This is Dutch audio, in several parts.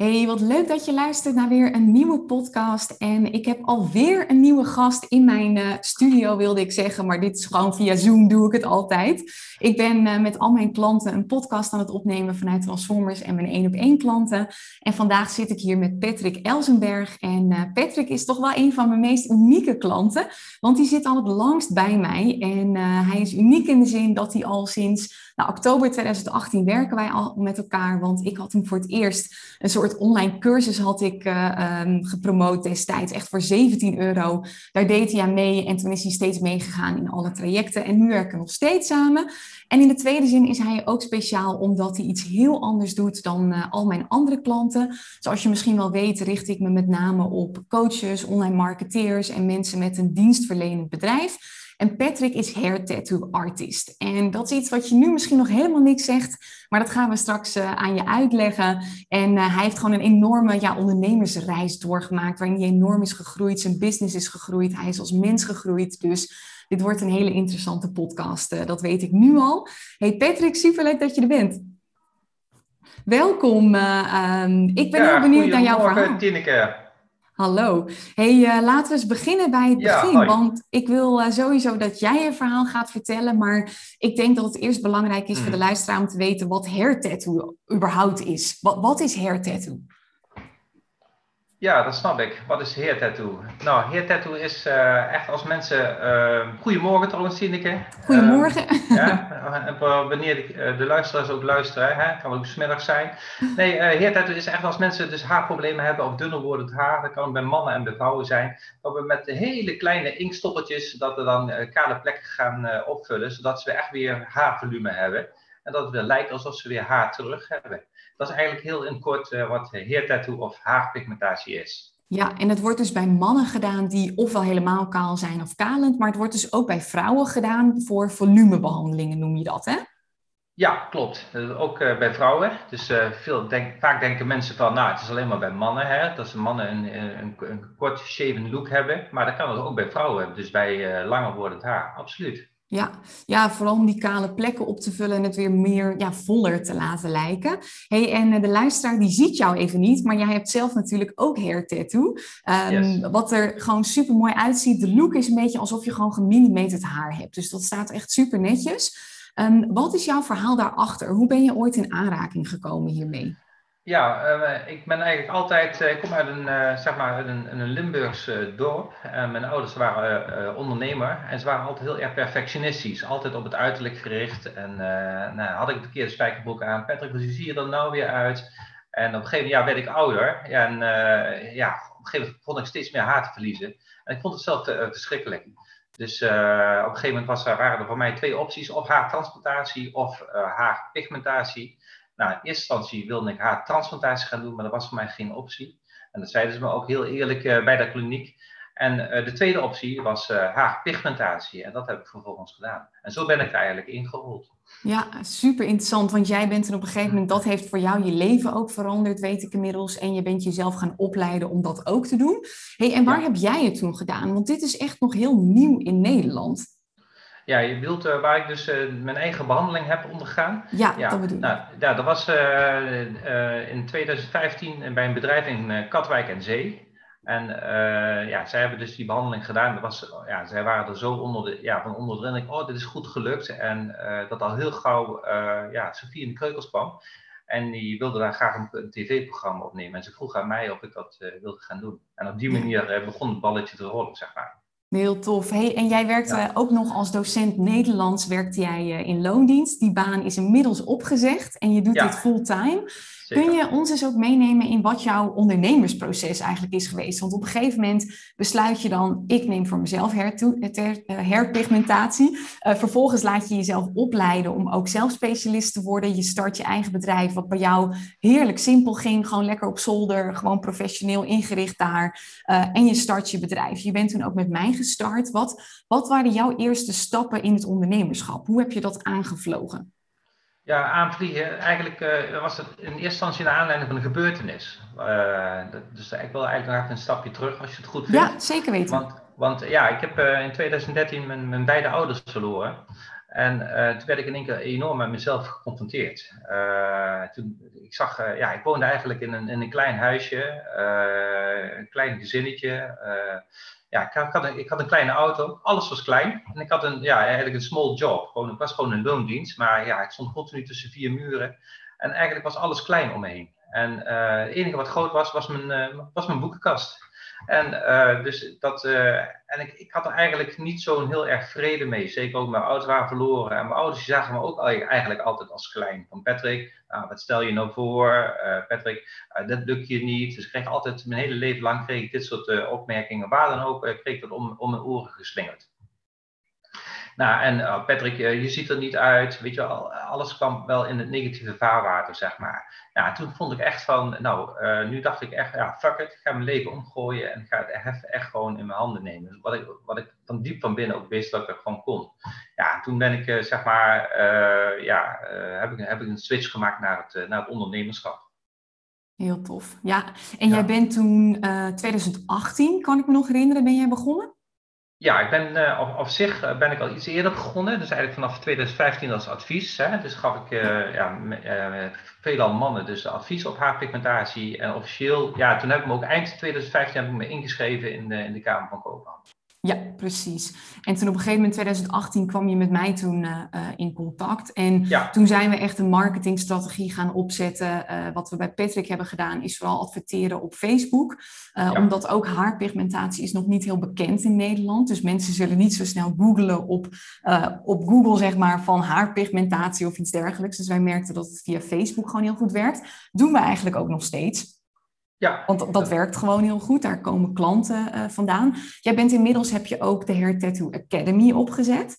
Hey, wat leuk dat je luistert naar weer een nieuwe podcast. En ik heb alweer een nieuwe gast in mijn uh, studio, wilde ik zeggen. Maar dit is gewoon via Zoom, doe ik het altijd. Ik ben uh, met al mijn klanten een podcast aan het opnemen vanuit Transformers en mijn één op één klanten. En vandaag zit ik hier met Patrick Elsenberg. En uh, Patrick is toch wel een van mijn meest unieke klanten. Want die zit al het langst bij mij. En hij is uniek in de zin dat hij al sinds nou, oktober 2018 werken wij al met elkaar. Want ik had hem voor het eerst een soort online cursus had ik uh, um, gepromoot destijds. Echt voor 17 euro. Daar deed hij aan mee. En toen is hij steeds meegegaan in alle trajecten. En nu werken we nog steeds samen. En in de tweede zin is hij ook speciaal omdat hij iets heel anders doet dan uh, al mijn andere klanten. Zoals je misschien wel weet, richt ik me met name op coaches, online marketeers en mensen met een dienstverlenend bedrijf. En Patrick is hair tattoo artist. En dat is iets wat je nu misschien nog helemaal niks zegt, maar dat gaan we straks uh, aan je uitleggen. En uh, hij heeft gewoon een enorme ja, ondernemersreis doorgemaakt, waarin hij enorm is gegroeid, zijn business is gegroeid, hij is als mens gegroeid. Dus dit wordt een hele interessante podcast, uh, dat weet ik nu al. Hey Patrick, superleuk dat je er bent. Welkom. Um, ik ben ja, heel benieuwd naar jouw verhaal. Tineke. Hallo. Hey, uh, laten we eens beginnen bij het begin. Want ik wil uh, sowieso dat jij je verhaal gaat vertellen. Maar ik denk dat het eerst belangrijk is mm. voor de luisteraar om te weten wat hair tattoo überhaupt is. Wat, wat is hair tattoo? Ja, dat snap ik. Wat is hair tattoo? Nou, hair tattoo is uh, echt als mensen. Uh, goedemorgen trouwens, Sineke. Goedemorgen. Uh, ja, wanneer de, de luisteraars ook luisteren, hè, kan ook smiddag zijn. Nee, hair tattoo is echt als mensen dus haarproblemen hebben of dunner wordend haar. Dat kan bij mannen en bij vrouwen zijn. Dat we met hele kleine inkstoppertjes, dat we dan kale plekken gaan opvullen, zodat ze echt weer haarvolume hebben. En dat het weer lijkt alsof ze weer haar terug hebben. Dat is eigenlijk heel in kort uh, wat hair tattoo of haarpigmentatie is. Ja, en het wordt dus bij mannen gedaan die ofwel helemaal kaal zijn of kalend, maar het wordt dus ook bij vrouwen gedaan voor volumebehandelingen, noem je dat, hè? Ja, klopt. Ook uh, bij vrouwen. Dus veel denk, vaak denken mensen van, nou, het is alleen maar bij mannen, hè, dat ze mannen een, een, een kort shaven look hebben, maar dat kan het ook bij vrouwen, dus bij langer wordend haar, absoluut. Ja, ja, vooral om die kale plekken op te vullen en het weer meer ja, voller te laten lijken. Hey, en eh, de luisteraar die ziet jou even niet, maar jij hebt zelf natuurlijk ook hair tattoo. Um, yes. Wat er gewoon super mooi uitziet. De look is een beetje alsof je gewoon gemillimeterd haar hebt. Dus dat staat echt super netjes. Um, wat is jouw verhaal daarachter? Hoe ben je ooit in aanraking gekomen hiermee? Ja, uh, ik ben eigenlijk altijd, uh, ik kom uit een, uh, zeg maar, een, een Limburgs dorp. mijn ouders waren ondernemer en ze waren altijd heel erg perfectionistisch. Altijd op het uiterlijk gericht. En nou, had ik een verkeerde spijkerbroek aan. Patrick, hoe zie je er nou weer uit? En op een gegeven moment werd ik ouder. En ja, op een gegeven moment vond ik steeds meer haar te verliezen. En ik vond het zelf te, verschrikkelijk. Dus op een gegeven moment was waren er voor mij twee opties. Of haartransplantatie of haarpigmentatie. Nou, in eerste instantie wilde ik haar transplantatie gaan doen, maar dat was voor mij geen optie. En dat zeiden ze me ook heel eerlijk uh, bij de kliniek. En uh, de tweede optie was uh, haarpigmentatie. En dat heb ik vervolgens gedaan. En zo ben ik er eigenlijk ingerold. Ja, super interessant. Want jij bent er op een gegeven moment, dat heeft voor jou je leven ook veranderd, weet ik inmiddels. En je bent jezelf gaan opleiden om dat ook te doen. Hey, en waar ja. heb jij het toen gedaan? Want dit is echt nog heel nieuw in Nederland. Ja, je bedoelt uh, waar ik dus uh, mijn eigen behandeling heb ondergaan. Ja, ja. dat bedoel ik. Nou, ja, dat was uh, in 2015 bij een bedrijf in Katwijk en Zee. En ja, zij hebben dus die behandeling gedaan. Dat was, ja, zij waren er zo onder de, ja, van onder de indruk, oh, dit is goed gelukt. En dat al heel gauw ja, Sofie in de keukels kwam. En die wilde daar graag een, een tv-programma opnemen. En ze vroeg aan mij of ik dat wilde gaan doen. En op die manier begon het balletje te rollen, zeg maar. Heel tof. Hey, en jij werkte ja. ook nog als docent Nederlands, werkte jij eh, in loondienst. Die baan is inmiddels opgezegd en je doet ja. dit fulltime. Kun je ons eens ook meenemen in wat jouw ondernemersproces eigenlijk is geweest? Want op een gegeven moment besluit je dan, ik neem voor mezelf herpigmentatie. Uh, vervolgens laat je jezelf opleiden om ook zelf specialist te worden. Je start je eigen bedrijf, wat bij jou heerlijk simpel ging. Gewoon lekker op zolder, gewoon professioneel ingericht daar. En je start je bedrijf. Je bent toen ook met mij gestart. Wat, wat waren jouw eerste stappen in het ondernemerschap? Hoe heb je dat aangevlogen? Ja, aanvliegen. Eigenlijk uh, was het in eerste instantie naar aanleiding van een gebeurtenis. Uh, dat, dus ik wil eigenlijk nog een stapje terug als je het goed vindt. Ja, zeker weten. Want, want ja, ik heb uh, in 2013 mijn, mijn, beide ouders verloren. En toen werd ik in één keer enorm met mezelf geconfronteerd. toen, ik zag, ja, ik woonde eigenlijk in een, in een klein huisje, een klein gezinnetje ja, ik had, een, ik had een kleine auto, alles was klein. En ik had een, ja, eigenlijk een small job. Gewoon, ik was gewoon een loondienst, maar ja, ik stond continu tussen vier muren. En eigenlijk was alles klein om me heen. En uh, het enige wat groot was, was mijn, uh, was mijn boekenkast. En, uh, dus dat, en ik, ik had er eigenlijk niet zo'n heel erg vrede mee. Zeker ook mijn ouders waren verloren. En mijn ouders zagen me ook eigenlijk altijd als klein. Van Patrick, nou, wat stel je nou voor? Patrick, dat lukt je niet. Dus ik kreeg altijd, mijn hele leven lang kreeg ik dit soort opmerkingen. Waar dan ook, kreeg ik dat om, om mijn oren geslingerd. Nou, en uh, Patrick, uh, je ziet er niet uit. Weet je, alles kwam wel in het negatieve vaarwater, zeg maar. Ja, toen vond ik echt van, nou, uh, nu dacht ik echt, ja, fuck it, ik ga mijn leven omgooien en ga het echt, echt gewoon in mijn handen nemen. Wat ik, wat ik van diep van binnen ook wist dat ik er gewoon kon. Ja, toen ben ik, zeg maar, ja, heb, ik, heb ik een switch gemaakt naar het, naar het ondernemerschap. Heel tof. Ja, en ja. jij bent toen 2018, kan ik me nog herinneren, ben jij begonnen? Ja, ik ben uh, op, op, zich uh, ben ik al iets eerder begonnen. Dus eigenlijk vanaf 2015 als advies. Hè. Dus gaf ik uh, ja, veelal mannen dus advies op haarpigmentatie. En officieel, ja, toen heb ik me ook eind 2015 heb ik me ingeschreven in de, in de Kamer van Koophandel. Ja, precies. En toen op een gegeven moment, 2018, kwam je met mij toen uh, in contact. En toen zijn we echt een marketingstrategie gaan opzetten. Uh, wat we bij Patrick hebben gedaan, is vooral adverteren op Facebook. Uh, ja. Omdat ook haarpigmentatie is nog niet heel bekend in Nederland. Dus mensen zullen niet zo snel googlen op, op Google, zeg maar, van haarpigmentatie of iets dergelijks. Dus wij merkten dat het via Facebook gewoon heel goed werkt. Doen we eigenlijk ook nog steeds. Ja. Want dat werkt gewoon heel goed. Daar komen klanten uh, vandaan. Jij bent inmiddels, heb je ook de Hair Tattoo Academy opgezet.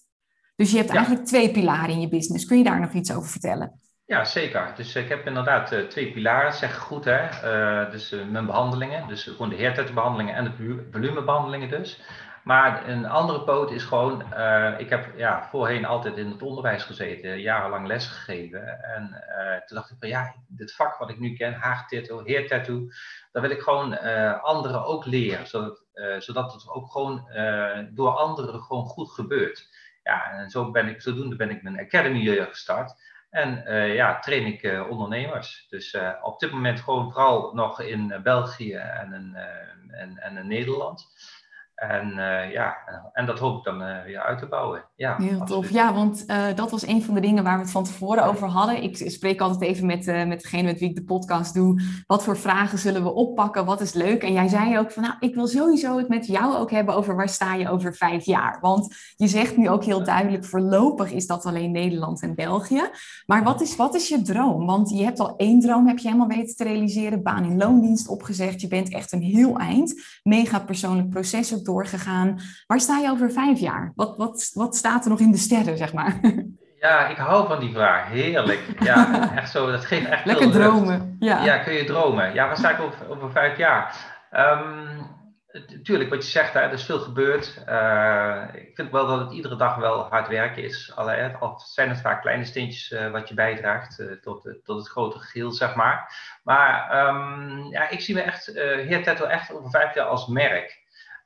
Dus je hebt eigenlijk twee pilaren in je business. Kun je daar nog iets over vertellen? Ja, zeker. Dus ik heb inderdaad uh, twee pilaren, zeg goed hè. Uh, dus mijn behandelingen, dus gewoon de hair tattoo behandelingen en de volumebehandelingen dus. Maar een andere poot is gewoon, uh, ik heb ja, voorheen altijd in het onderwijs gezeten, jarenlang les gegeven. En uh, toen dacht ik van ja, dit vak wat ik nu ken, haartattoo, heertattoo, dat wil ik gewoon uh, anderen ook leren. Zodat, zodat het ook gewoon door anderen gewoon goed gebeurt. Ja, en zo ben ik, zodoende ben ik mijn academy gestart. En ja, train ik ondernemers. Dus op dit moment gewoon vooral nog in België en in, en, en Nederland. En uh, ja, en dat hoop ik dan uh, weer uit te bouwen. Ja, Heel tof. Ja, want uh, dat was een van de dingen waar we het van tevoren over hadden. Ik spreek altijd even met, met degene met wie ik de podcast doe. Wat voor vragen zullen we oppakken? Wat is leuk? En jij zei ook van, nou, ik wil sowieso het met jou ook hebben over waar sta je over vijf jaar. Want je zegt nu ook heel duidelijk, voorlopig is dat alleen Nederland en België. Maar wat is, wat is je droom? Want je hebt al één droom, heb je helemaal weten te realiseren. Baan in loondienst opgezegd. Je bent echt een heel eind. Mega persoonlijk proces ook doorgegaan. Waar sta je over vijf jaar? Wat, wat, wat staat er nog in de sterren, zeg maar? Ja, ik hou van die vraag. Heerlijk. Ja, echt zo. Dat geeft echt Lekker dromen. Ja. ja, kun je dromen. Ja, waar sta ik over, over vijf jaar? Um, tuurlijk, wat je zegt, hè, er is veel gebeurd. Uh, ik vind wel dat het iedere dag wel hard werken is. Al zijn het vaak kleine steentjes uh, wat je bijdraagt uh, tot, tot het grotere geheel, zeg maar. Maar um, ja, ik zie me echt, Heer Tetto echt over vijf jaar als merk.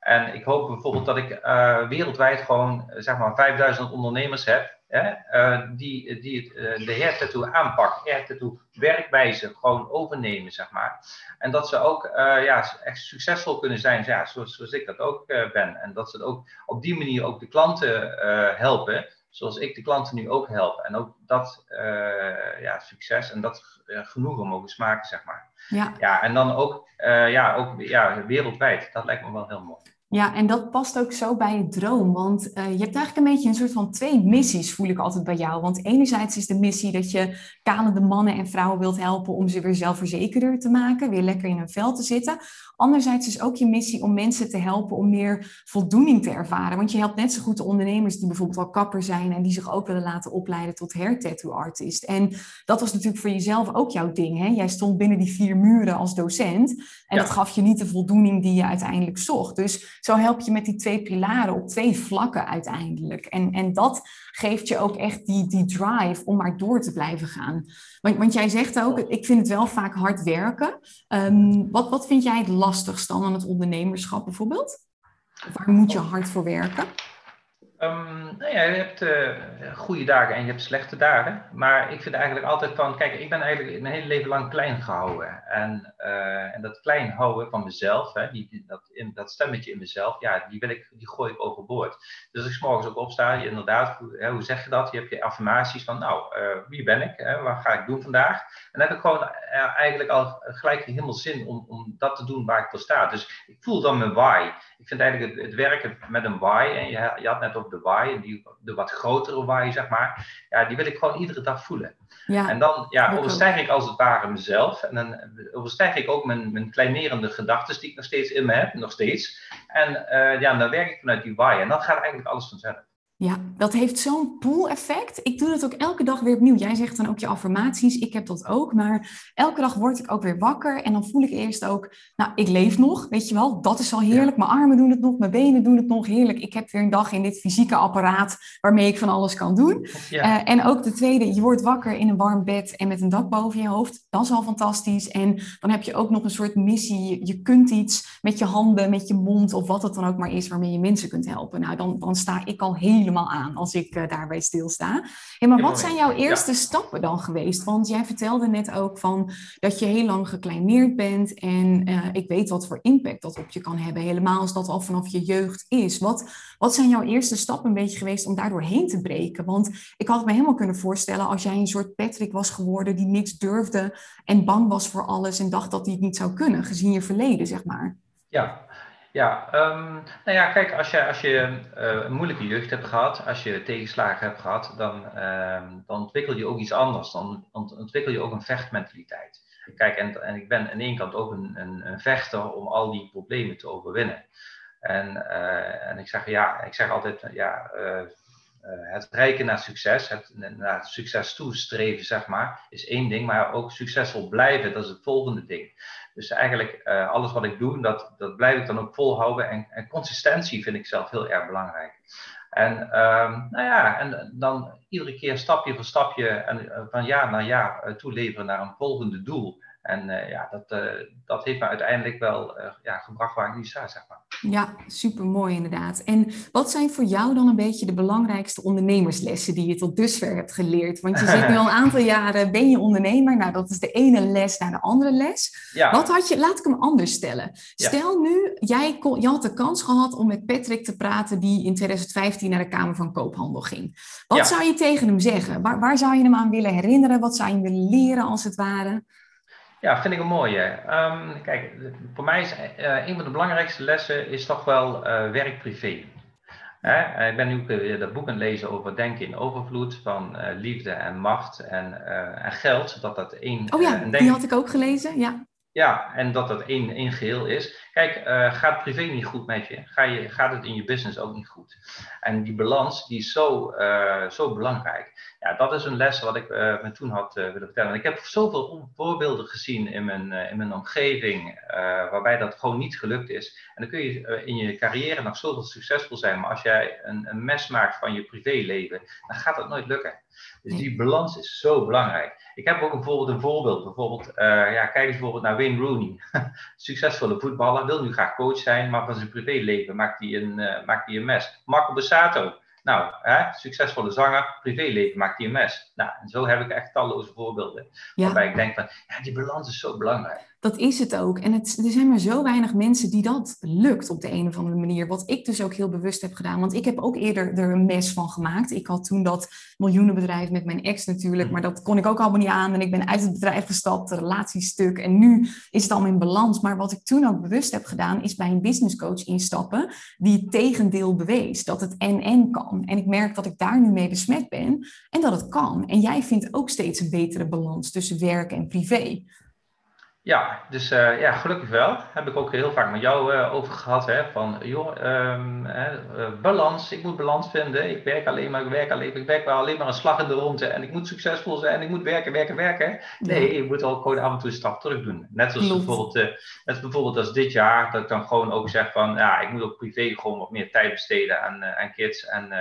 En ik hoop bijvoorbeeld dat ik uh, wereldwijd gewoon uh, zeg maar 5000 ondernemers heb hè, uh, die, die het, de hair tattoo aanpak, hair tattoo werkwijze gewoon overnemen, zeg maar. En dat ze ook ja, echt succesvol kunnen zijn, ja, zoals, zoals ik dat ook ben. En dat ze ook op die manier ook de klanten helpen, zoals ik de klanten nu ook help. En ook dat ja, succes en dat genoegen mogen smaken, zeg maar. Ja. ja en dan ook, ja, ook ja, wereldwijd. Dat lijkt me wel heel mooi. Ja, en dat past ook zo bij je droom. Want uh, je hebt eigenlijk een beetje een soort van twee missies, voel ik altijd bij jou. Want enerzijds is de missie dat je kalende mannen en vrouwen wilt helpen om ze weer zelfverzekerder te maken, weer lekker in hun vel te zitten. Anderzijds is ook je missie om mensen te helpen om meer voldoening te ervaren. Want je helpt net zo goed de ondernemers die bijvoorbeeld al kapper zijn en die zich ook willen laten opleiden tot hair tattoo artist. En dat was natuurlijk voor jezelf ook jouw ding. Hè? Jij stond binnen die vier muren als docent en dat gaf je niet de voldoening die je uiteindelijk zocht. Dus zo help je met die twee pilaren op twee vlakken uiteindelijk. En, en dat geeft je ook echt die, die drive om maar door te blijven gaan. Want, want jij zegt ook, ik vind het wel vaak hard werken. Um, wat, wat vind jij het lastigst dan aan het ondernemerschap bijvoorbeeld? Waar moet je hard voor werken? Um, nou ja, je hebt uh, goede dagen en je hebt slechte dagen. Maar ik vind eigenlijk altijd van, kijk, ik ben eigenlijk mijn hele leven lang klein gehouden. En, uh, en dat klein houden van mezelf, hè, die, dat, in, dat stemmetje in mezelf, ja, die, wil ik, die gooi ik overboord. Dus als ik morgens ook opsta, inderdaad, hoe, hoe zeg je dat? Je hebt je affirmaties van, nou, uh, wie ben ik? Hè, wat ga ik doen vandaag? En dan heb ik gewoon eigenlijk al gelijk helemaal zin om, om dat te doen waar ik voor sta. Dus ik voel dan mijn why. Ik vind eigenlijk het, het werken met een why, en je, je had net ook de why, die, de wat grotere why, zeg maar, ja, die wil ik gewoon iedere dag voelen. Ja, en dan ja, overstijg ik als het ware mezelf. En dan overstijg ik ook mijn, mijn kleinerende gedachten die ik nog steeds in me heb, nog steeds. En uh, ja, dan werk ik vanuit die why. En dan gaat eigenlijk alles vanzelf. Ja, dat heeft zo'n pool-effect. Ik doe dat ook elke dag weer opnieuw. Jij zegt dan ook je affirmaties. Ik heb dat ook. Maar elke dag word ik ook weer wakker. En dan voel ik eerst ook, nou, ik leef nog. Weet je wel, dat is al heerlijk. Mijn armen doen het nog. Mijn benen doen het nog. Heerlijk. Ik heb weer een dag in dit fysieke apparaat waarmee ik van alles kan doen. Ja. Uh, en ook de tweede, je wordt wakker in een warm bed en met een dak boven je hoofd. Dat is al fantastisch. En dan heb je ook nog een soort missie. Je kunt iets met je handen, met je mond of wat het dan ook maar is waarmee je mensen kunt helpen. Nou, dan, dan sta ik al heel helemaal aan als ik uh, daarbij stilsta. Hey, maar wat zijn jouw eerste stappen dan geweest? Want jij vertelde net ook van dat je heel lang gekleineerd bent. En uh, ik weet wat voor impact dat op je kan hebben. Helemaal als dat al vanaf je jeugd is. Wat, wat zijn jouw eerste stappen een beetje geweest om daardoor heen te breken? Want ik had me helemaal kunnen voorstellen als jij een soort Patrick was geworden die niks durfde en bang was voor alles en dacht dat hij het niet zou kunnen, gezien je verleden, zeg maar. Ja, ja, um, nou ja, kijk, als je, als je uh, een moeilijke jeugd hebt gehad, als je tegenslagen hebt gehad, dan, uh, dan ontwikkel je ook iets anders. Dan ontwikkel je ook een vechtmentaliteit. Kijk, en, en ik ben aan de ene kant ook een, een, vechter om al die problemen te overwinnen. En, uh, en ik zeg ja, ik zeg altijd, ja, het reiken naar succes, het naar succes toestreven, zeg maar, is één ding, maar ook succesvol blijven, dat is het volgende ding. Dus eigenlijk uh, alles wat ik doe, dat, dat blijf ik dan ook volhouden. En, en consistentie vind ik zelf heel erg belangrijk. En um, nou ja, en dan iedere keer stapje voor stapje en uh, van jaar naar jaar toeleveren naar een volgende doel. En uh, ja, dat, dat heeft me uiteindelijk wel ja, gebracht waar ik nu sta, zeg maar. Ja, super mooi inderdaad. En wat zijn voor jou dan een beetje de belangrijkste ondernemerslessen die je tot dusver hebt geleerd? Want je zit nu al een aantal jaren, ben je ondernemer? Nou, dat is de ene les naar de andere les. Ja. Wat had je, laat ik hem anders stellen. Stel nu, jij kon, je had de kans gehad om met Patrick te praten die in 2015 naar de Kamer van Koophandel ging. Wat zou je tegen hem zeggen? Waar, waar zou je hem aan willen herinneren? Wat zou je willen leren als het ware? Ja, vind ik een mooie. Um, kijk, voor mij is uh, een van de belangrijkste lessen is toch wel uh, werk-privé. Uh, ik ben nu weer dat boek aan het lezen over denken in overvloed van liefde en macht en, en geld. Dat dat één. Oh ja, die had ik ook gelezen. Ja. Ja, en dat dat één, één geheel is. Kijk, uh, gaat privé niet goed met je, ga je, gaat het in je business ook niet goed. En die balans, die is zo, uh, zo belangrijk. Ja, dat is een les wat ik uh, me toen had willen vertellen. En ik heb zoveel voorbeelden gezien in mijn, in mijn omgeving, waarbij dat gewoon niet gelukt is. En dan kun je in je carrière nog zoveel succesvol zijn, maar als jij een, een mes maakt van je privéleven, dan gaat dat nooit lukken. Dus die balans is zo belangrijk. Ik heb ook bijvoorbeeld een voorbeeld. Bijvoorbeeld, ja, kijk eens bijvoorbeeld naar Wayne Rooney. Succesvolle voetballer, wil nu graag coach zijn, maar van zijn privéleven maakt hij een, maakt hij een mes. Marco Bassato, nou, hè, succesvolle zanger, privéleven maakt hij een mes. Nou, en zo heb ik echt talloze voorbeelden. Ja. Waarbij ik denk van, ja, die balans is zo belangrijk. Dat is het ook. En het, er zijn maar zo weinig mensen die dat lukt op de een of andere manier. Wat ik dus ook heel bewust heb gedaan. Want ik heb ook eerder er een mes van gemaakt. Ik had toen dat miljoenenbedrijf met mijn ex natuurlijk. Maar dat kon ik ook allemaal niet aan. En ik ben uit het bedrijf gestapt, de relatiestuk. En nu is het allemaal in balans. Maar wat ik toen ook bewust heb gedaan, is bij een businesscoach instappen. Die het tegendeel bewees. Dat het en-en kan. En ik merk dat ik daar nu mee besmet ben. En dat het kan. En jij vindt ook steeds een betere balans tussen werk en privé. Ja, dus uh, ja, gelukkig wel. Heb ik ook heel vaak met jou uh, over gehad. Hè, van, joh, um, uh, balans. Ik moet balans vinden. Ik werk alleen maar, ik werk alleen, ik werk wel alleen maar een slag in de ronde. En ik moet succesvol zijn. Ik moet werken, werken, werken. Nee, je moet ook gewoon af en toe een stap terug doen. Net zoals bijvoorbeeld, net bijvoorbeeld als dit jaar. Dat ik dan gewoon ook zeg van, ja, ik moet ook privé gewoon wat meer tijd besteden aan, aan kids en,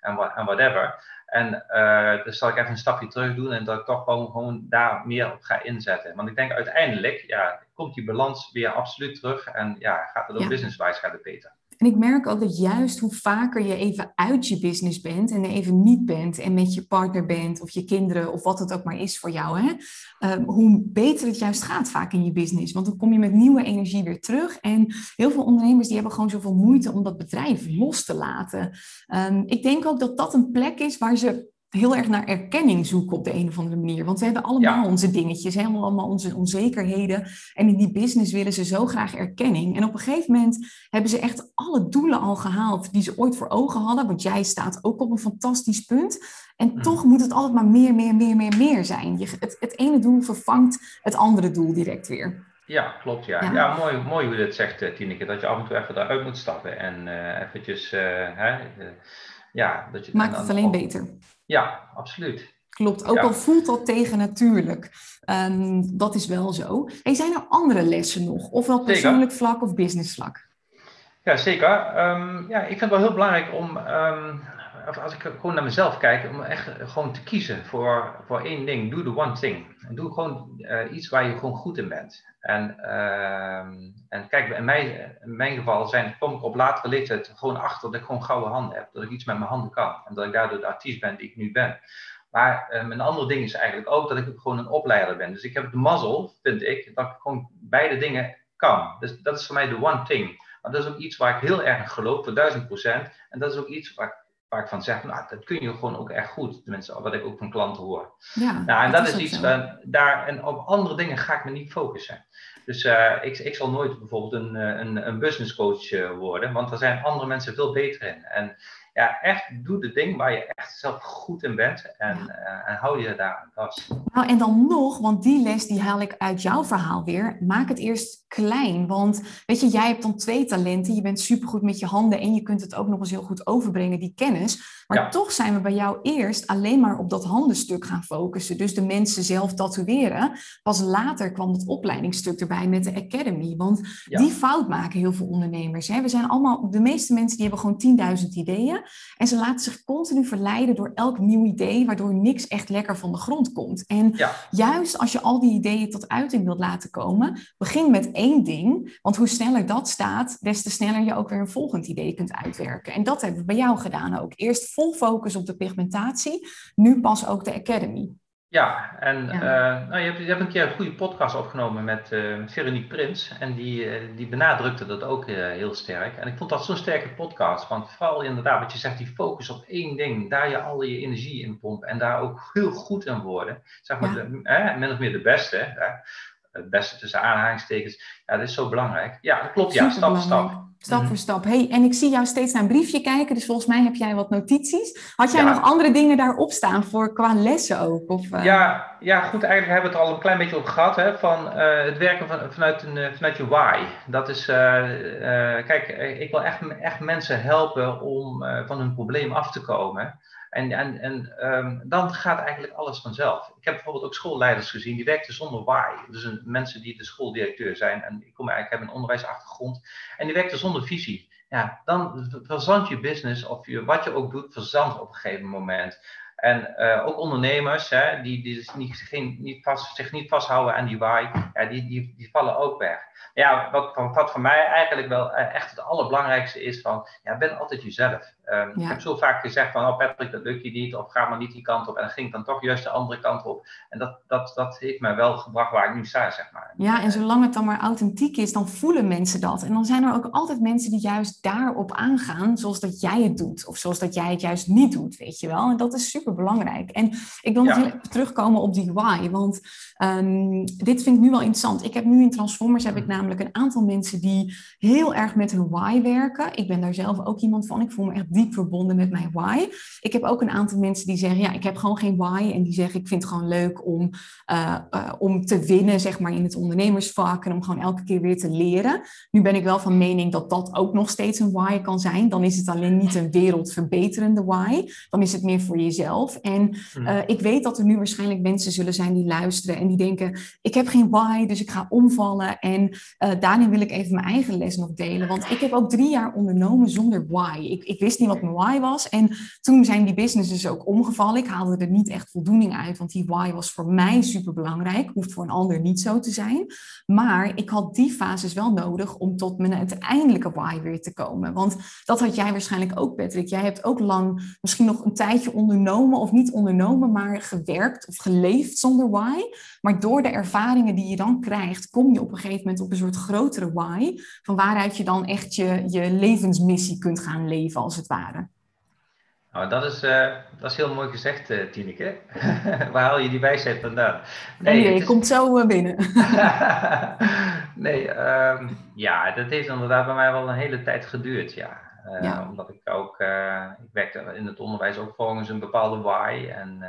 en, en whatever. En uh, dus zal ik even een stapje terug doen en dat ik toch gewoon, gewoon daar meer op ga inzetten. Want ik denk uiteindelijk ja, komt die balans weer absoluut terug en ja, gaat het ook ja. businesswise gaat het beter. En ik merk ook dat juist hoe vaker je even uit je business bent en even niet bent en met je partner bent of je kinderen of wat het ook maar is voor jou, hè, ehm, hoe beter het juist gaat vaak in je business. Want dan kom je met nieuwe energie weer terug. En heel veel ondernemers die hebben gewoon zoveel moeite om dat bedrijf los te laten. Ehm, ik denk ook dat dat een plek is waar ze heel erg naar erkenning zoeken op de een of andere manier. Want we hebben allemaal onze dingetjes, helemaal allemaal onze onzekerheden. En in die business willen ze zo graag erkenning. En op een gegeven moment hebben ze echt alle doelen al gehaald die ze ooit voor ogen hadden. Want jij staat ook op een fantastisch punt. En mm. toch moet het altijd maar meer, meer, meer, meer, meer zijn. Je, het, het ene doel vervangt het andere doel direct weer. Ja, klopt. Ja, ja. mooi, mooi hoe je dat zegt, eh, Tineke. Dat je af en toe even eruit moet stappen en uh, eventjes, uh, hè, ja. Dat je Maakt het alleen beter. Ja, absoluut. Klopt, ook al voelt dat tegen natuurlijk. Ehm, dat is wel zo. En zijn er andere lessen nog? Ofwel persoonlijk vlak of business vlak? Ja, zeker. Um, ja, ik vind het wel heel belangrijk om, um, als ik gewoon naar mezelf kijk, om echt gewoon te kiezen voor, voor één ding. Doe the one thing. Doe gewoon uh, iets waar je gewoon goed in bent. En, en kijk, in mijn, in mijn geval zijn, kom ik op latere leeftijd gewoon achter dat ik gewoon gouden handen heb. Dat ik iets met mijn handen kan. En dat ik daardoor de artiest ben die ik nu ben. Maar um, een ander ding is eigenlijk ook dat ik gewoon een opleider ben. Dus ik heb de mazzel, vind ik, dat ik gewoon beide dingen kan. Dus dat is voor mij de one thing. Maar dat is ook iets waar ik heel erg geloof, voor duizend procent. En dat is ook iets waar ik, waar ik van zeg, nou, dat kun je gewoon ook echt goed. Tenminste, wat ik ook van klanten hoor. Ja, nou, en dat, is, iets, uh, daar, en op andere dingen ga ik me niet focussen. Dus uh, ik, ik zal nooit bijvoorbeeld een, eh, een, een business coach uh, worden, want er zijn andere mensen veel beter in. En ja, echt doe de ding waar je echt zelf goed in bent en, uh, en hou je daar aan vast. Nou, en dan nog, want die les die haal ik uit jouw verhaal weer. Maak het eerst klein, want weet je, jij hebt dan twee talenten. Je bent supergoed met je handen en je kunt het ook nog eens heel goed overbrengen, die kennis. Maar toch zijn we bij jou eerst alleen maar op dat handenstuk gaan focussen. Dus de mensen zelf tatoeëren. Pas later kwam het opleidingsstuk erbij met de Academy. Want die fout maken heel veel ondernemers. Hè? We zijn allemaal, de meeste mensen die hebben gewoon 10.000 ideeën. En ze laten zich continu verleiden door elk nieuw idee, waardoor niks echt lekker van de grond komt. En juist als je al die ideeën tot uiting wilt laten komen, begin met één ding. Want hoe sneller dat staat, des te sneller je ook weer een volgend idee kunt uitwerken. En dat hebben we bij jou gedaan ook. Eerst vol focus op de pigmentatie, nu pas ook de Academy. Ja, en ja. Uh, nou, je, hebt, je hebt een keer een goede podcast opgenomen met uh, Veronique Prins. En die, uh, die benadrukte dat ook heel sterk. En ik vond dat zo'n sterke podcast. Want vooral inderdaad, wat je zegt, die focus op één ding. Daar je al je energie in pompen. En daar ook heel goed in worden. Zeg maar, ja. de, min of meer de beste. Hè? Het beste tussen aanhalingstekens. Ja, dat is zo belangrijk. Ja, dat klopt. Ja, stap voor stap. Stap mhm. voor stap. Hey, en ik zie jou steeds naar een briefje kijken, dus volgens mij heb jij wat notities. Had jij nog andere dingen daarop staan voor qua lessen ook? Of, uh... ja, ja, goed, eigenlijk hebben we het al een klein beetje over gehad. Hè, van uh, het werken van, vanuit, een, uh, vanuit je why. Dat is, kijk, ik wil echt, echt mensen helpen om van hun probleem af te komen. En, en, en um, dan gaat eigenlijk alles vanzelf. Ik heb bijvoorbeeld ook schoolleiders gezien die werkten zonder why. Dus mensen die de schooldirecteur zijn. En ik kom eigenlijk, heb een onderwijsachtergrond. En die werkten zonder visie. Ja, dan verzandt je business of je, wat je ook doet, verzandt op een gegeven moment. En uh, ook ondernemers hè, die, die niet, geen, niet vast, zich niet vasthouden aan die why, ja, die, die, die vallen ook weg. Ja, wat, wat voor mij eigenlijk wel eh, echt het allerbelangrijkste is van, ja, ben altijd jezelf. Um, Ik heb zo vaak gezegd van, oh Patrick, dat lukt je niet, of ga maar niet die kant op. En dan ging ik dan toch juist de andere kant op. En dat, dat, dat heeft mij wel gebracht waar ik nu sta, zeg maar. Ja, en zolang het dan maar authentiek is, dan voelen mensen dat. En dan zijn er ook altijd mensen die juist daarop aangaan, zoals dat jij het doet. Of zoals dat jij het juist niet doet, weet je wel. En dat is super belangrijk. En ik wil nog even terugkomen op die why, want um, dit vind ik nu wel interessant. Ik heb nu in Transformers, heb ik namelijk een aantal mensen die heel erg met hun why werken. Ik ben daar zelf ook iemand van. Ik voel me echt diep verbonden met mijn why. Ik heb ook een aantal mensen die zeggen, ja, ik heb gewoon geen why. En die zeggen, ik vind het gewoon leuk om, uh, uh, om te winnen, zeg maar, in het ondernemersvak. En om gewoon elke keer weer te leren. Nu ben ik wel van mening dat dat ook nog steeds een why kan zijn. Dan is het alleen niet een wereldverbeterende why. Dan is het meer voor jezelf. En uh, ik weet dat er nu waarschijnlijk mensen zullen zijn die luisteren en die denken, ik heb geen why, dus ik ga omvallen. En daarin wil ik even mijn eigen les nog delen. Want ik heb ook drie jaar ondernomen zonder why. Ik, ik wist niet wat mijn why was. En toen zijn die businesses ook omgevallen. Ik haalde er niet echt voldoening uit, want die why was voor mij super belangrijk. Hoeft voor een ander niet zo te zijn. Maar ik had die fases wel nodig om tot mijn uiteindelijke why weer te komen. Want dat had jij waarschijnlijk ook, Patrick. Jij hebt ook lang misschien nog een tijdje ondernomen of niet ondernomen, maar gewerkt of geleefd zonder why. Maar door de ervaringen die je dan krijgt, kom je op een gegeven moment op een soort grotere why. Van waaruit je dan echt je, je levensmissie kunt gaan leven, als het ware. Nou, dat is, uh, dat is heel mooi gezegd, uh, Tineke. Waar haal je die wijsheid vandaan? Nee, nee je komt zo uh, binnen. nee, um, ja, dat heeft inderdaad bij mij wel een hele tijd geduurd, ja. ja. Omdat ik ook, ik werkte in het onderwijs ook volgens een bepaalde why. En,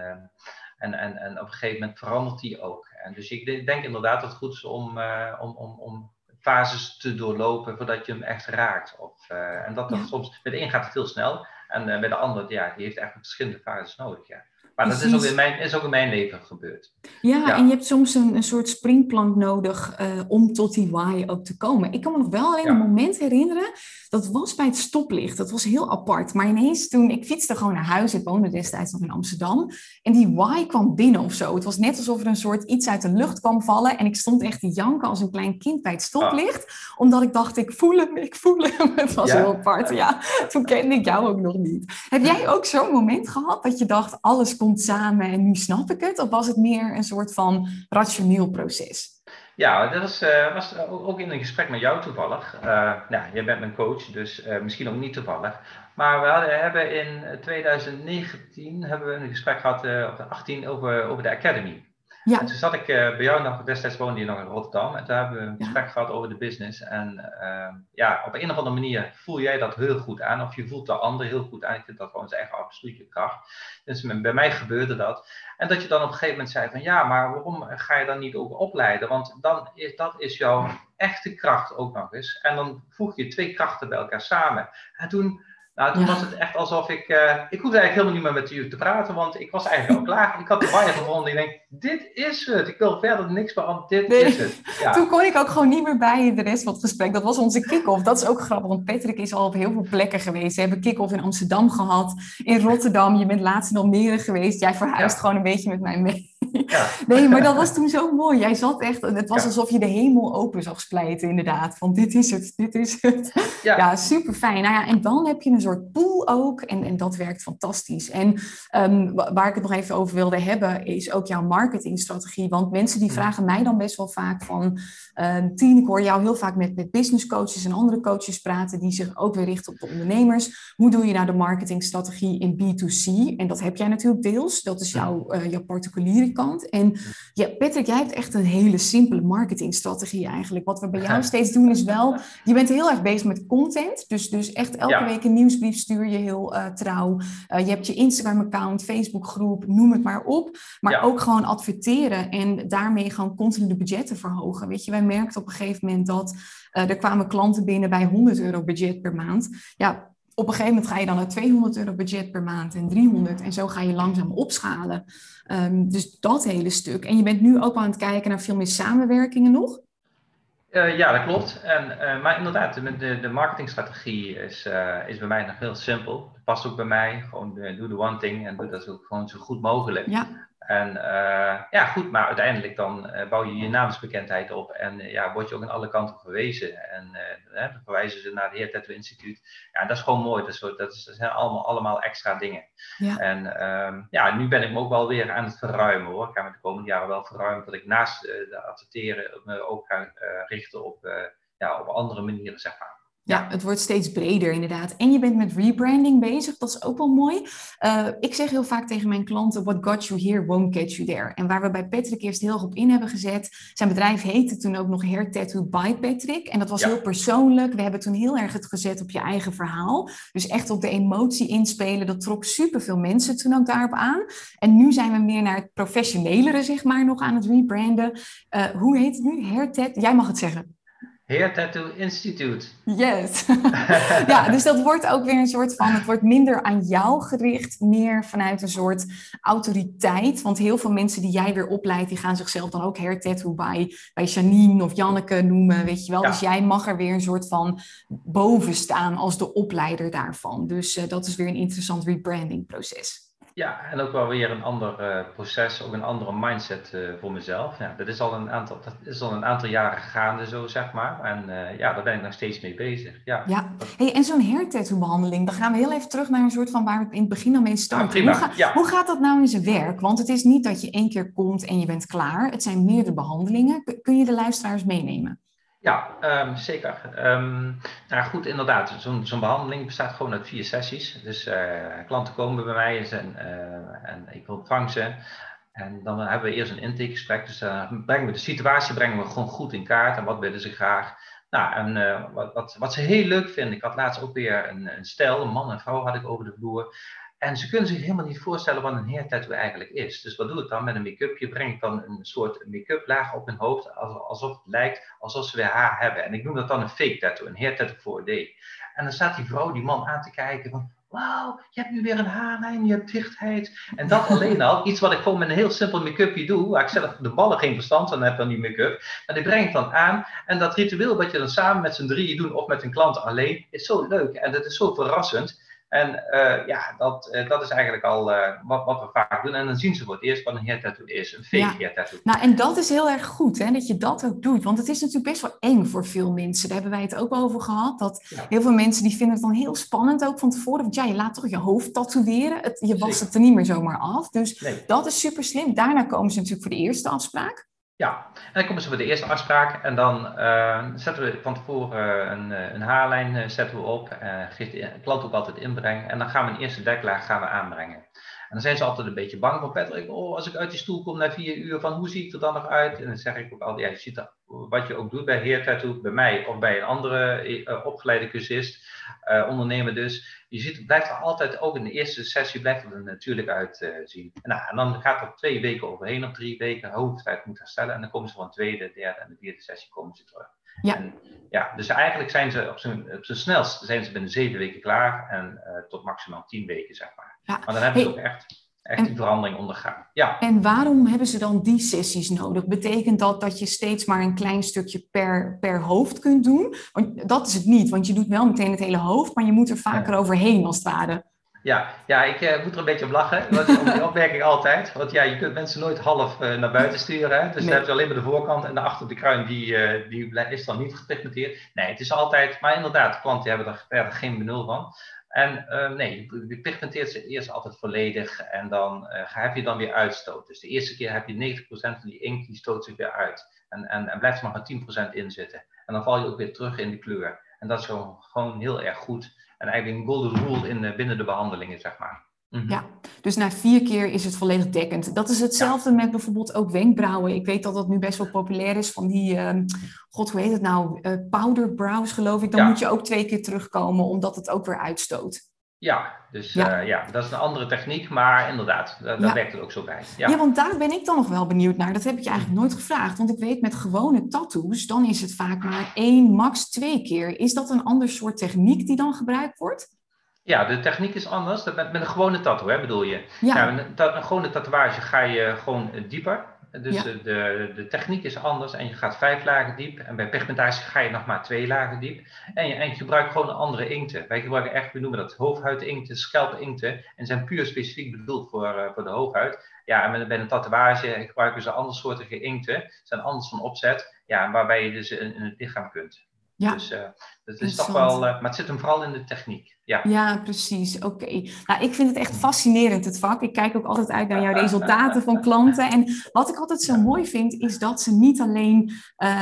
en, en, en op een gegeven moment verandert die ook. En dus ik denk inderdaad dat het goed is om, om, om, om fases te doorlopen voordat je hem echt raakt. Of, en dat, dat soms, met de een gaat het heel snel. En uh, bij de ander, ja, die heeft eigenlijk verschillende fases nodig. Ja. Maar dat is ook, in mijn, is ook in mijn leven gebeurd. Ja, en je hebt soms een, een soort springplank nodig uh, om tot die why ook te komen. Ik kan me nog wel alleen een moment herinneren. Dat was bij het stoplicht. Dat was heel apart. Maar ineens toen, ik fietste gewoon naar huis. Ik woonde destijds nog in Amsterdam. En die why kwam binnen of zo. Het was net alsof er een soort iets uit de lucht kwam vallen. En ik stond echt te janken als een klein kind bij het stoplicht. Omdat ik dacht, ik voel hem, ik voel hem. Het was heel apart, ja. Toen kende ik jou ook nog niet. Heb jij ook zo'n moment gehad dat je dacht, alles komt samen en nu snap ik het? Of was het meer een soort van rationeel proces? Ja, dat was, uh, was ook in een gesprek met jou toevallig. Uh, nou, jij bent mijn coach, dus uh, misschien ook niet toevallig. Maar we hadden, hebben in 2019 hebben we een gesprek gehad op de 18 over, over de Academy. Ja. En toen zat ik uh, bij jou nog, destijds woonde je nog in Rotterdam. En toen hebben we een gesprek gehad over de business. En uh, ja, op een of andere manier voel jij dat heel goed aan. Of je voelt de ander heel goed aan. Ik vind dat gewoon zijn eigen absolute kracht. Dus bij mij gebeurde dat. En dat je dan op een gegeven moment zei van ja, maar waarom ga je dan niet ook opleiden? Want dan is, dat is jouw echte kracht ook nog eens. En dan voeg je twee krachten bij elkaar samen. En toen nou, toen was het echt alsof ik... Uh, ik hoefde eigenlijk helemaal niet meer met u te praten, want ik was eigenlijk al klaar. Ik had de wire gevonden ik denk, dit is het. Ik wil verder niks meer dit is het. Ja. Toen kon ik ook gewoon niet meer bij in de rest van het gesprek. Dat was onze kick-off. Dat is ook grappig, want Patrick is al op heel veel plekken geweest. We hebben kick-off in Amsterdam gehad, in Rotterdam. Je bent laatst in Almere geweest. Jij verhuist gewoon een beetje met mij mee. Ja. Nee, maar dat was toen zo mooi. Jij zat echt, het was alsof je de hemel open zag splijten, inderdaad. Van dit is het, dit is het. Ja, ja super fijn. Nou ja, en dan heb je een soort pool ook. En, en dat werkt fantastisch. En um, waar ik het nog even over wilde hebben, is ook jouw marketingstrategie. Want mensen die vragen mij dan best wel vaak van... Uh, Tien, ik hoor jou heel vaak met, met business coaches en andere coaches praten... die zich ook weer richten op de ondernemers. Hoe doe je nou de marketingstrategie in B2C? En dat heb jij natuurlijk deels. Dat is jouw, uh, jouw particuliere kant. En ja, Patrick, jij hebt echt een hele simpele marketingstrategie eigenlijk. Wat we bij jou steeds doen is wel... Je bent heel erg bezig met content. Dus, dus echt elke week een nieuwsbrief stuur je heel uh, trouw. Uh, je hebt je Instagram-account, Facebook-groep, noem het maar op. Maar ook gewoon adverteren en daarmee gewoon continu de budgetten verhogen. Weet je, wij merkten op een gegeven moment dat uh, er kwamen klanten binnen bij 100 euro budget per maand. Ja, op een gegeven moment ga je dan naar 200 euro budget per maand en 300 en zo ga je langzaam opschalen. Um, dus dat hele stuk. En je bent nu ook aan het kijken naar veel meer samenwerkingen nog? Uh, ja, dat klopt. En, uh, maar inderdaad, de, de marketingstrategie is, uh, is bij mij nog heel simpel. Het past ook bij mij. Gewoon doe de one thing en doe dat ook gewoon zo goed mogelijk. Ja. En uh, ja, goed, maar uiteindelijk dan uh, bouw je je naamsbekendheid op en uh, ja, word je ook aan alle kanten verwezen. En dan verwijzen ze naar het Heer Tattoo Instituut. Ja, dat is gewoon mooi. Dat, is, dat, is, dat zijn allemaal, allemaal extra dingen. Ja. En um, ja, nu ben ik me ook wel weer aan het verruimen hoor. Ik ga me de komende jaren wel verruimen dat ik naast de adverteren me ook ga richten op, ja, op andere manieren, zeg maar. Ja, het wordt steeds breder inderdaad. En je bent met rebranding bezig, dat is ook wel mooi. Uh, ik zeg heel vaak tegen mijn klanten, what got you here won't get you there. En waar we bij Patrick eerst heel erg op in hebben gezet, zijn bedrijf heette toen ook nog Hair Tattoo by Patrick. En dat was heel persoonlijk. We hebben toen heel erg het gezet op je eigen verhaal. Dus echt op de emotie inspelen. Dat trok superveel mensen toen ook daarop aan. En nu zijn we meer naar het professionelere, zeg maar, nog aan het rebranden. Uh, hoe heet het nu? Hair Tattoo? Jij mag het zeggen. Hair Tattoo Institute. Yes. ja, dus dat wordt ook weer een soort van, het wordt minder aan jou gericht, meer vanuit een soort autoriteit. Want heel veel mensen die jij weer opleidt, die gaan zichzelf dan ook hair tattoo bij, bij Janine of Janneke noemen, weet je wel. Dus jij mag er weer een soort van boven staan als de opleider daarvan. Dus uh, dat is weer een interessant rebranding proces. Ja, en ook wel weer een ander uh, proces, ook een andere mindset uh, voor mezelf. Ja, dat, is al een aantal, dat is al een aantal jaren gaande zo, zeg maar. En uh, ja, daar ben ik nog steeds mee bezig. Ja, ja. Hey, en zo'n hair tattoo behandeling, dan gaan we heel even terug naar een soort van waar we in het begin al mee starten. hoe, ga, ja. hoe, gaat dat nou in zijn werk? Want het is niet dat je één keer komt en je bent klaar. Het zijn meerdere behandelingen. Kun je de luisteraars meenemen? Ja, um, zeker. Um, nou goed, inderdaad. Zo'n behandeling bestaat gewoon uit vier sessies. Dus uh, klanten komen bij mij en, uh, en ik ontvang ze. En dan hebben we eerst een intakegesprek. Dus uh, brengen we de situatie brengen we gewoon goed in kaart. En wat willen ze graag? Nou, en wat, wat, wat, ze heel leuk vinden. Ik had laatst ook weer een, een stel, een man en vrouw had ik over de vloer. En ze kunnen zich helemaal niet voorstellen wat een hair tattoo eigenlijk is. Dus wat doe ik dan met een make-up? Je brengt dan een soort make-up laag op hun hoofd, alsof het lijkt alsof ze weer haar hebben. En ik noem dat dan een fake tattoo, een hair tattoo voor d En dan staat die vrouw, die man aan te kijken van, wauw, je hebt nu weer een haarlijn, je hebt dichtheid. En dat alleen al, iets wat ik gewoon met een heel simpel make-upje doe, waar ik zelf de ballen geen verstand van heb van die make-up, maar die breng ik dan aan. En dat ritueel wat je dan samen met z'n drieën doet, of met een klant alleen, is zo leuk en dat is zo verrassend. En uh, ja, dat, uh, dat is eigenlijk al uh, wat, wat, we vaak doen. En dan zien ze voor het eerst wat een hair tattoo is, een fake ja. hair tattoo. Nou, en dat is heel erg goed, hè, dat je dat ook doet. Want het is natuurlijk best wel eng voor veel mensen. Daar hebben wij het ook over gehad. Dat ja. heel veel mensen die vinden het dan heel spannend ook van tevoren. Want ja, je laat toch je hoofd tatoeëren. Het, je wast het er niet meer zomaar af. Dus nee. dat is super slim. Daarna komen ze natuurlijk voor de eerste afspraak. Ja, en dan komen ze voor de eerste afspraak en dan uh, zetten we van tevoren een, een haarlijn uh, zetten we op, uh, geeft de klant ook altijd inbreng en dan gaan we een eerste deklaag gaan we aanbrengen. En dan zijn ze altijd een beetje bang van Patrick, oh, als ik uit die stoel kom na vier uur, van hoe zie ik er dan nog uit? En dan zeg ik ook altijd, ja, je ziet er, wat je ook doet bij Heer Tattoo, bij mij of bij een andere opgeleide cursist, ondernemer dus, je ziet, het blijft er altijd, ook in de eerste sessie, blijft het er natuurlijk uitzien. Uh, nou, en dan gaat er twee weken overheen, of drie weken, hoofdtijd moet herstellen. En dan komen ze een tweede, derde en de vierde sessie komen ze terug. Ja. En, ja, dus eigenlijk zijn ze op zijn, op zijn snelst zijn ze binnen zeven weken klaar en uh, tot maximaal tien weken, zeg maar. Ja. Maar dan hebben ze ook echt echt en, die verandering ondergaan. Ja. En waarom hebben ze dan die sessies nodig? Betekent dat dat je steeds maar een klein stukje per, per hoofd kunt doen? Want dat is het niet, want je doet wel meteen het hele hoofd, maar je moet er vaker ja. overheen als het ware. Ja, ja ik uh, moet er een beetje op lachen. Dat is die opmerking altijd. Want ja, je kunt mensen nooit half uh, naar buiten sturen. Hè? Dus nee. dan hebben ze alleen maar de voorkant en daarachter de kruin, die, uh, die is dan niet gepigmenteerd. Nee, het is altijd, maar inderdaad, klanten hebben er verder geen benul van. En uh, nee, je pigmenteert ze eerst altijd volledig en dan uh, heb je dan weer uitstoot. Dus de eerste keer heb je 90% van die inkt, die stoot zich weer uit. En, en, en blijft er maar 10% in zitten. En dan val je ook weer terug in de kleur. En dat is gewoon, gewoon heel erg goed. En eigenlijk een golden rule in, binnen de behandelingen, zeg maar. Mm -hmm. Ja, dus na vier keer is het volledig dekkend. Dat is hetzelfde ja. met bijvoorbeeld ook wenkbrauwen. Ik weet dat dat nu best wel populair is van die, uh, god hoe heet het nou, uh, powder brows geloof ik. Dan ja. moet je ook twee keer terugkomen omdat het ook weer uitstoot. Ja, dus ja. Uh, ja, dat is een andere techniek, maar inderdaad, daar, werkt het ook zo bij. Ja. ja. want daar ben ik dan nog wel benieuwd naar. Dat heb ik je eigenlijk nooit gevraagd. Want ik weet met gewone tattoos, dan is het vaak maar één, max twee keer. Is dat een ander soort techniek die dan gebruikt wordt? Ja, de techniek is anders. Met, met een gewone tattoo, hè, bedoel je? Ja. een, een, gewone tatoeage ga je gewoon dieper. Dus ja. de, de techniek is anders en je gaat vijf lagen diep. En bij pigmentatie ga je nog maar twee lagen diep. En je, en je gebruikt gewoon andere inkten. Wij gebruiken echt, we noemen dat hoofdhuidinkten, scalp-inkten. En zijn puur specifiek bedoeld voor, uh, voor de hoofdhuid. Ja, en bij een tatoeage gebruiken ze andere soorten inkten. zijn anders van opzet. Ja, waarbij je dus in, in het lichaam kunt. Ja. Dus uh, dat is toch wel, uh, maar het zit hem vooral in de techniek. Ja, ja precies. Oké. Okay. Nou, ik vind het echt fascinerend, het vak. Ik kijk ook altijd uit naar jouw resultaten van klanten. En wat ik altijd zo mooi vind, is dat ze niet alleen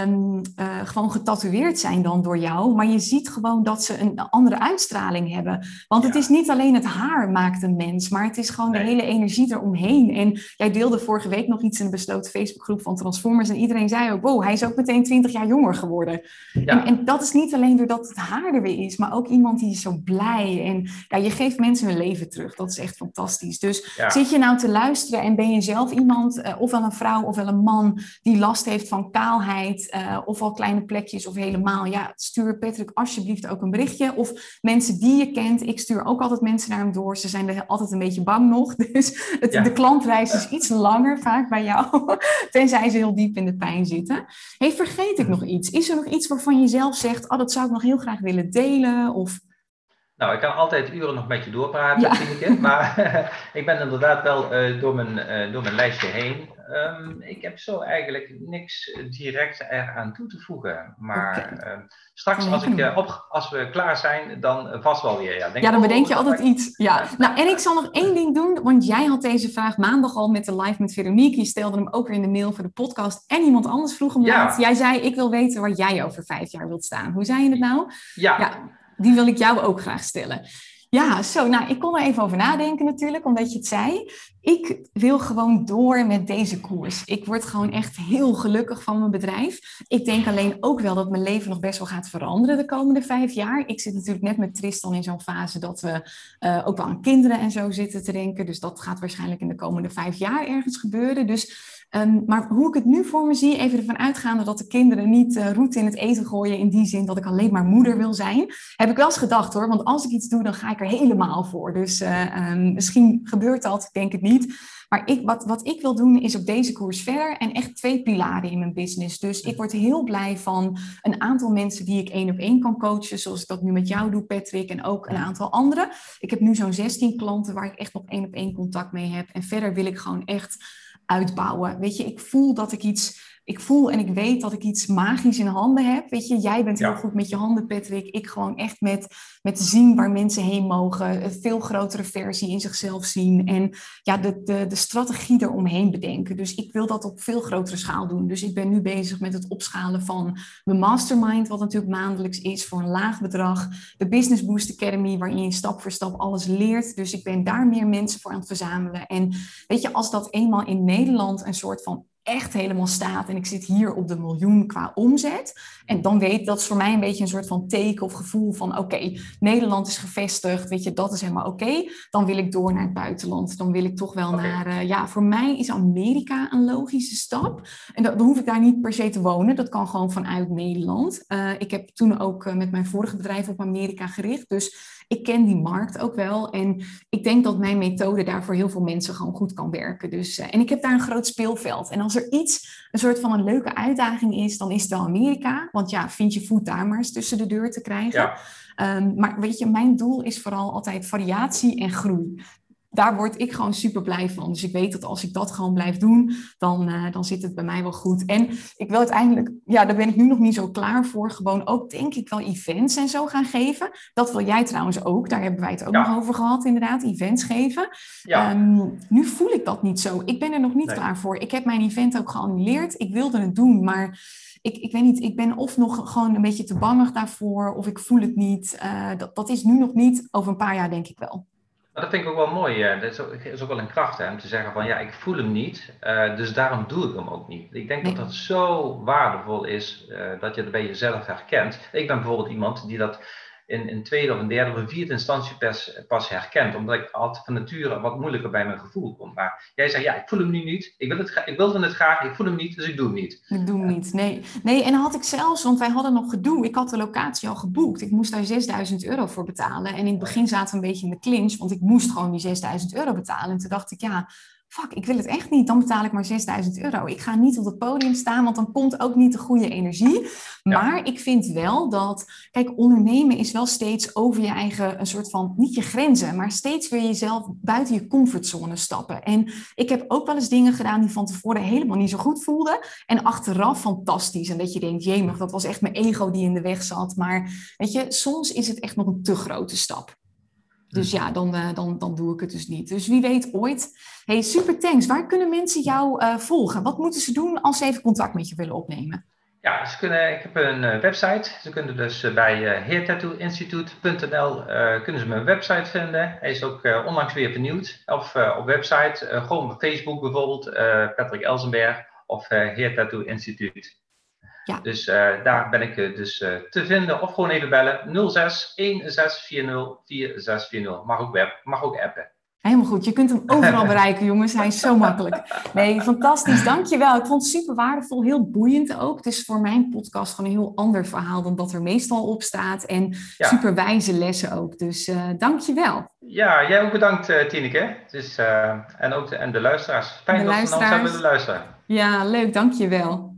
um, uh, gewoon getatoeëerd zijn dan door jou, maar je ziet gewoon dat ze een andere uitstraling hebben. Want ja. het is niet alleen het haar maakt een mens, maar het is gewoon nee. de hele energie eromheen. En jij deelde vorige week nog iets in een besloten Facebookgroep van Transformers en iedereen zei ook, wow, hij is ook meteen 20 jaar jonger geworden. Ja. En, en dat is niet alleen doordat dat het haar er weer is, maar ook iemand die is zo blij. En ja, je geeft mensen hun leven terug. Dat is echt fantastisch. Dus zit je nou te luisteren en ben je zelf iemand, uh, ofwel een vrouw ofwel een man, die last heeft van kaalheid, uh, of al kleine plekjes of helemaal, ja, stuur Patrick alsjeblieft ook een berichtje. Of mensen die je kent, ik stuur ook altijd mensen naar hem door. Ze zijn er altijd een beetje bang nog. Dus het, de klantreis is iets langer vaak bij jou, tenzij ze heel diep in de pijn zitten. Hey, vergeet ik nog iets? Is er nog iets waarvan je zelf zegt, oh, dat zou ik nog heel graag willen delen? Of... Nou, ik kan altijd uren nog met je doorpraten, ja. ik. Maar ik ben inderdaad wel uh, door, mijn, uh, door mijn lijstje heen. Um, ik heb zo eigenlijk niks direct eraan toe te voegen. Maar okay. uh, straks als, ik, op, als we klaar zijn, dan vast wel weer. Ja, denk ja dan bedenk je altijd iets. Ja. Nou, en ik zal nog één ding doen, want jij had deze vraag maandag al met de live met Veronique. Je stelde hem ook weer in de mail voor de podcast. En iemand anders vroeg hem ja. laat. Jij zei, ik wil weten waar jij over vijf jaar wilt staan. Hoe zei je het nou? Ja. ja die wil ik jou ook graag stellen. Ja, zo. Nou, ik kon er even over nadenken natuurlijk, omdat je het zei. Ik wil gewoon door met deze koers. Ik word gewoon echt heel gelukkig van mijn bedrijf. Ik denk alleen ook wel dat mijn leven nog best wel gaat veranderen de komende vijf jaar. Ik zit natuurlijk net met Tristan in zo'n fase dat we uh, ook wel aan kinderen en zo zitten te denken. Dus dat gaat waarschijnlijk in de komende vijf jaar ergens gebeuren. Dus Um, maar hoe ik het nu voor me zie, even ervan uitgaande dat de kinderen niet uh, roet in het eten gooien, in die zin dat ik alleen maar moeder wil zijn, heb ik wel eens gedacht hoor. Want als ik iets doe, dan ga ik er helemaal voor. Dus uh, um, misschien gebeurt dat, ik denk het niet. Maar ik, wat, wat ik wil doen, is op deze koers verder en echt twee pilaren in mijn business. Dus ik word heel blij van een aantal mensen die ik één op één kan coachen, zoals ik dat nu met jou doe, Patrick, en ook een aantal anderen. Ik heb nu zo'n 16 klanten waar ik echt nog één op één contact mee heb. En verder wil ik gewoon echt uitbouwen. Weet je, ik voel dat ik iets, ik voel en ik weet dat ik iets magisch in handen heb. Weet je, jij bent heel goed met je handen, Patrick. Ik gewoon echt met, met zien waar mensen heen mogen. Een veel grotere versie in zichzelf zien. En ja, de, de, de strategie eromheen bedenken. Dus ik wil dat op veel grotere schaal doen. Dus ik ben nu bezig met het opschalen van mijn mastermind, wat natuurlijk maandelijks is voor een laag bedrag. De Business Boost Academy, waarin je stap voor stap alles leert. Dus ik ben daar meer mensen voor aan het verzamelen. En weet je, als dat eenmaal in Nederland een soort van echt helemaal staat en ik zit hier op de miljoen qua omzet. En dan weet dat is voor mij een beetje een soort van teken of gevoel van oké, Nederland is gevestigd, weet je, dat is helemaal oké. Dan wil ik door naar het buitenland. Dan wil ik toch wel naar, uh, ja, voor mij is Amerika een logische stap. En dan, dan, hoef ik daar niet per se te wonen, dat kan gewoon vanuit Nederland. Uh, ik heb toen ook uh, met mijn vorige bedrijf op Amerika gericht, dus ik ken die markt ook wel. En ik denk dat mijn methode daar voor heel veel mensen gewoon goed kan werken. Dus, en ik heb daar een groot speelveld. En als er iets, een soort van een leuke uitdaging is, dan is het wel Amerika. Want ja, vind je voet daar maar eens tussen de deur te krijgen. Ja. Um, maar weet je, mijn doel is vooral altijd variatie en groei daar word ik gewoon super blij van. Dus ik weet dat als ik dat gewoon blijf doen, dan, uh, dan zit het bij mij wel goed. En ik wil uiteindelijk, ja, daar ben ik nu nog niet zo klaar voor. Gewoon ook, denk ik, wel events en zo gaan geven. Dat wil jij trouwens ook. Daar hebben wij het ook nog over gehad, inderdaad. Events geven. Ja. Um, nu voel ik dat niet zo. Ik ben er nog niet nee. klaar voor. Ik heb mijn event ook geannuleerd. Ik wilde het doen, maar ik, ik weet niet, ik ben of nog gewoon een beetje te bangig daarvoor, of ik voel het niet. Uh, dat, dat is nu nog niet. Over een paar jaar denk ik wel. Dat vind ik ook wel mooi. Dat is ook, is ook wel een kracht hè, om te zeggen van ja, ik voel hem niet, uh, dus daarom doe ik hem ook niet. Ik denk dat dat zo waardevol is uh, dat je het bij jezelf herkent. Ik ben bijvoorbeeld iemand die dat in een tweede of een derde of een vierde instantie pas, pas herkent. Omdat ik altijd van nature wat moeilijker bij mijn gevoel kom. Maar jij zegt, ja, ik voel hem nu niet. Ik, wil het, ik wilde het graag, ik voel hem niet, dus ik doe hem niet. Ik doe hem niet, nee. Nee, en dan had ik zelfs, want wij hadden nog gedoe. Ik had de locatie al geboekt. Ik moest daar 6000 euro voor betalen. En in het begin zaten we een beetje in de clinch, want ik moest gewoon die 6000 euro betalen. En toen dacht ik, ja fuck, ik wil het echt niet, dan betaal ik maar 6000 euro. Ik ga niet op het podium staan, want dan komt ook niet de goede energie. Maar ik vind wel dat, kijk, ondernemen is wel steeds over je eigen, een soort van, niet je grenzen, maar steeds weer jezelf buiten je comfortzone stappen. En ik heb ook wel eens dingen gedaan die van tevoren helemaal niet zo goed voelden. En achteraf fantastisch. En dat je denkt, jemig, dat was echt mijn ego die in de weg zat. Maar weet je, soms is het echt nog een te grote stap. Dus ja, dan, uh, dan, dan doe ik het dus niet. Dus wie weet ooit. Hey, super thanks. Waar kunnen mensen jou uh, volgen? Wat moeten ze doen als ze even contact met je willen opnemen? Ja, ze kunnen, ik heb een uh, website. Ze kunnen dus bij uh, heertattooinstituut.nl kunnen ze mijn website vinden. Hij is ook onlangs weer vernieuwd. Of op website, gewoon op Facebook bijvoorbeeld, Patrick Elsenberg of Heer Tattoo Instituut. Ja. Dus daar ben ik dus te vinden. Of gewoon even bellen. 06 1640 4640. Mag ook web, mag ook appen. Helemaal goed. Je kunt hem overal bereiken, jongens. Hij is zo makkelijk. Nee, fantastisch. Dankjewel. Ik vond het super waardevol. Heel boeiend ook. Het is voor mijn podcast gewoon een heel ander verhaal dan dat er meestal op staat. En super wijze lessen ook. Dus uh, dankjewel. Ja, jij ook bedankt, Tineke. Dus, en ook de, en de luisteraars. Fijn de dat luisteraars. ons hebben willen luisteren. Ja, leuk. Dankjewel.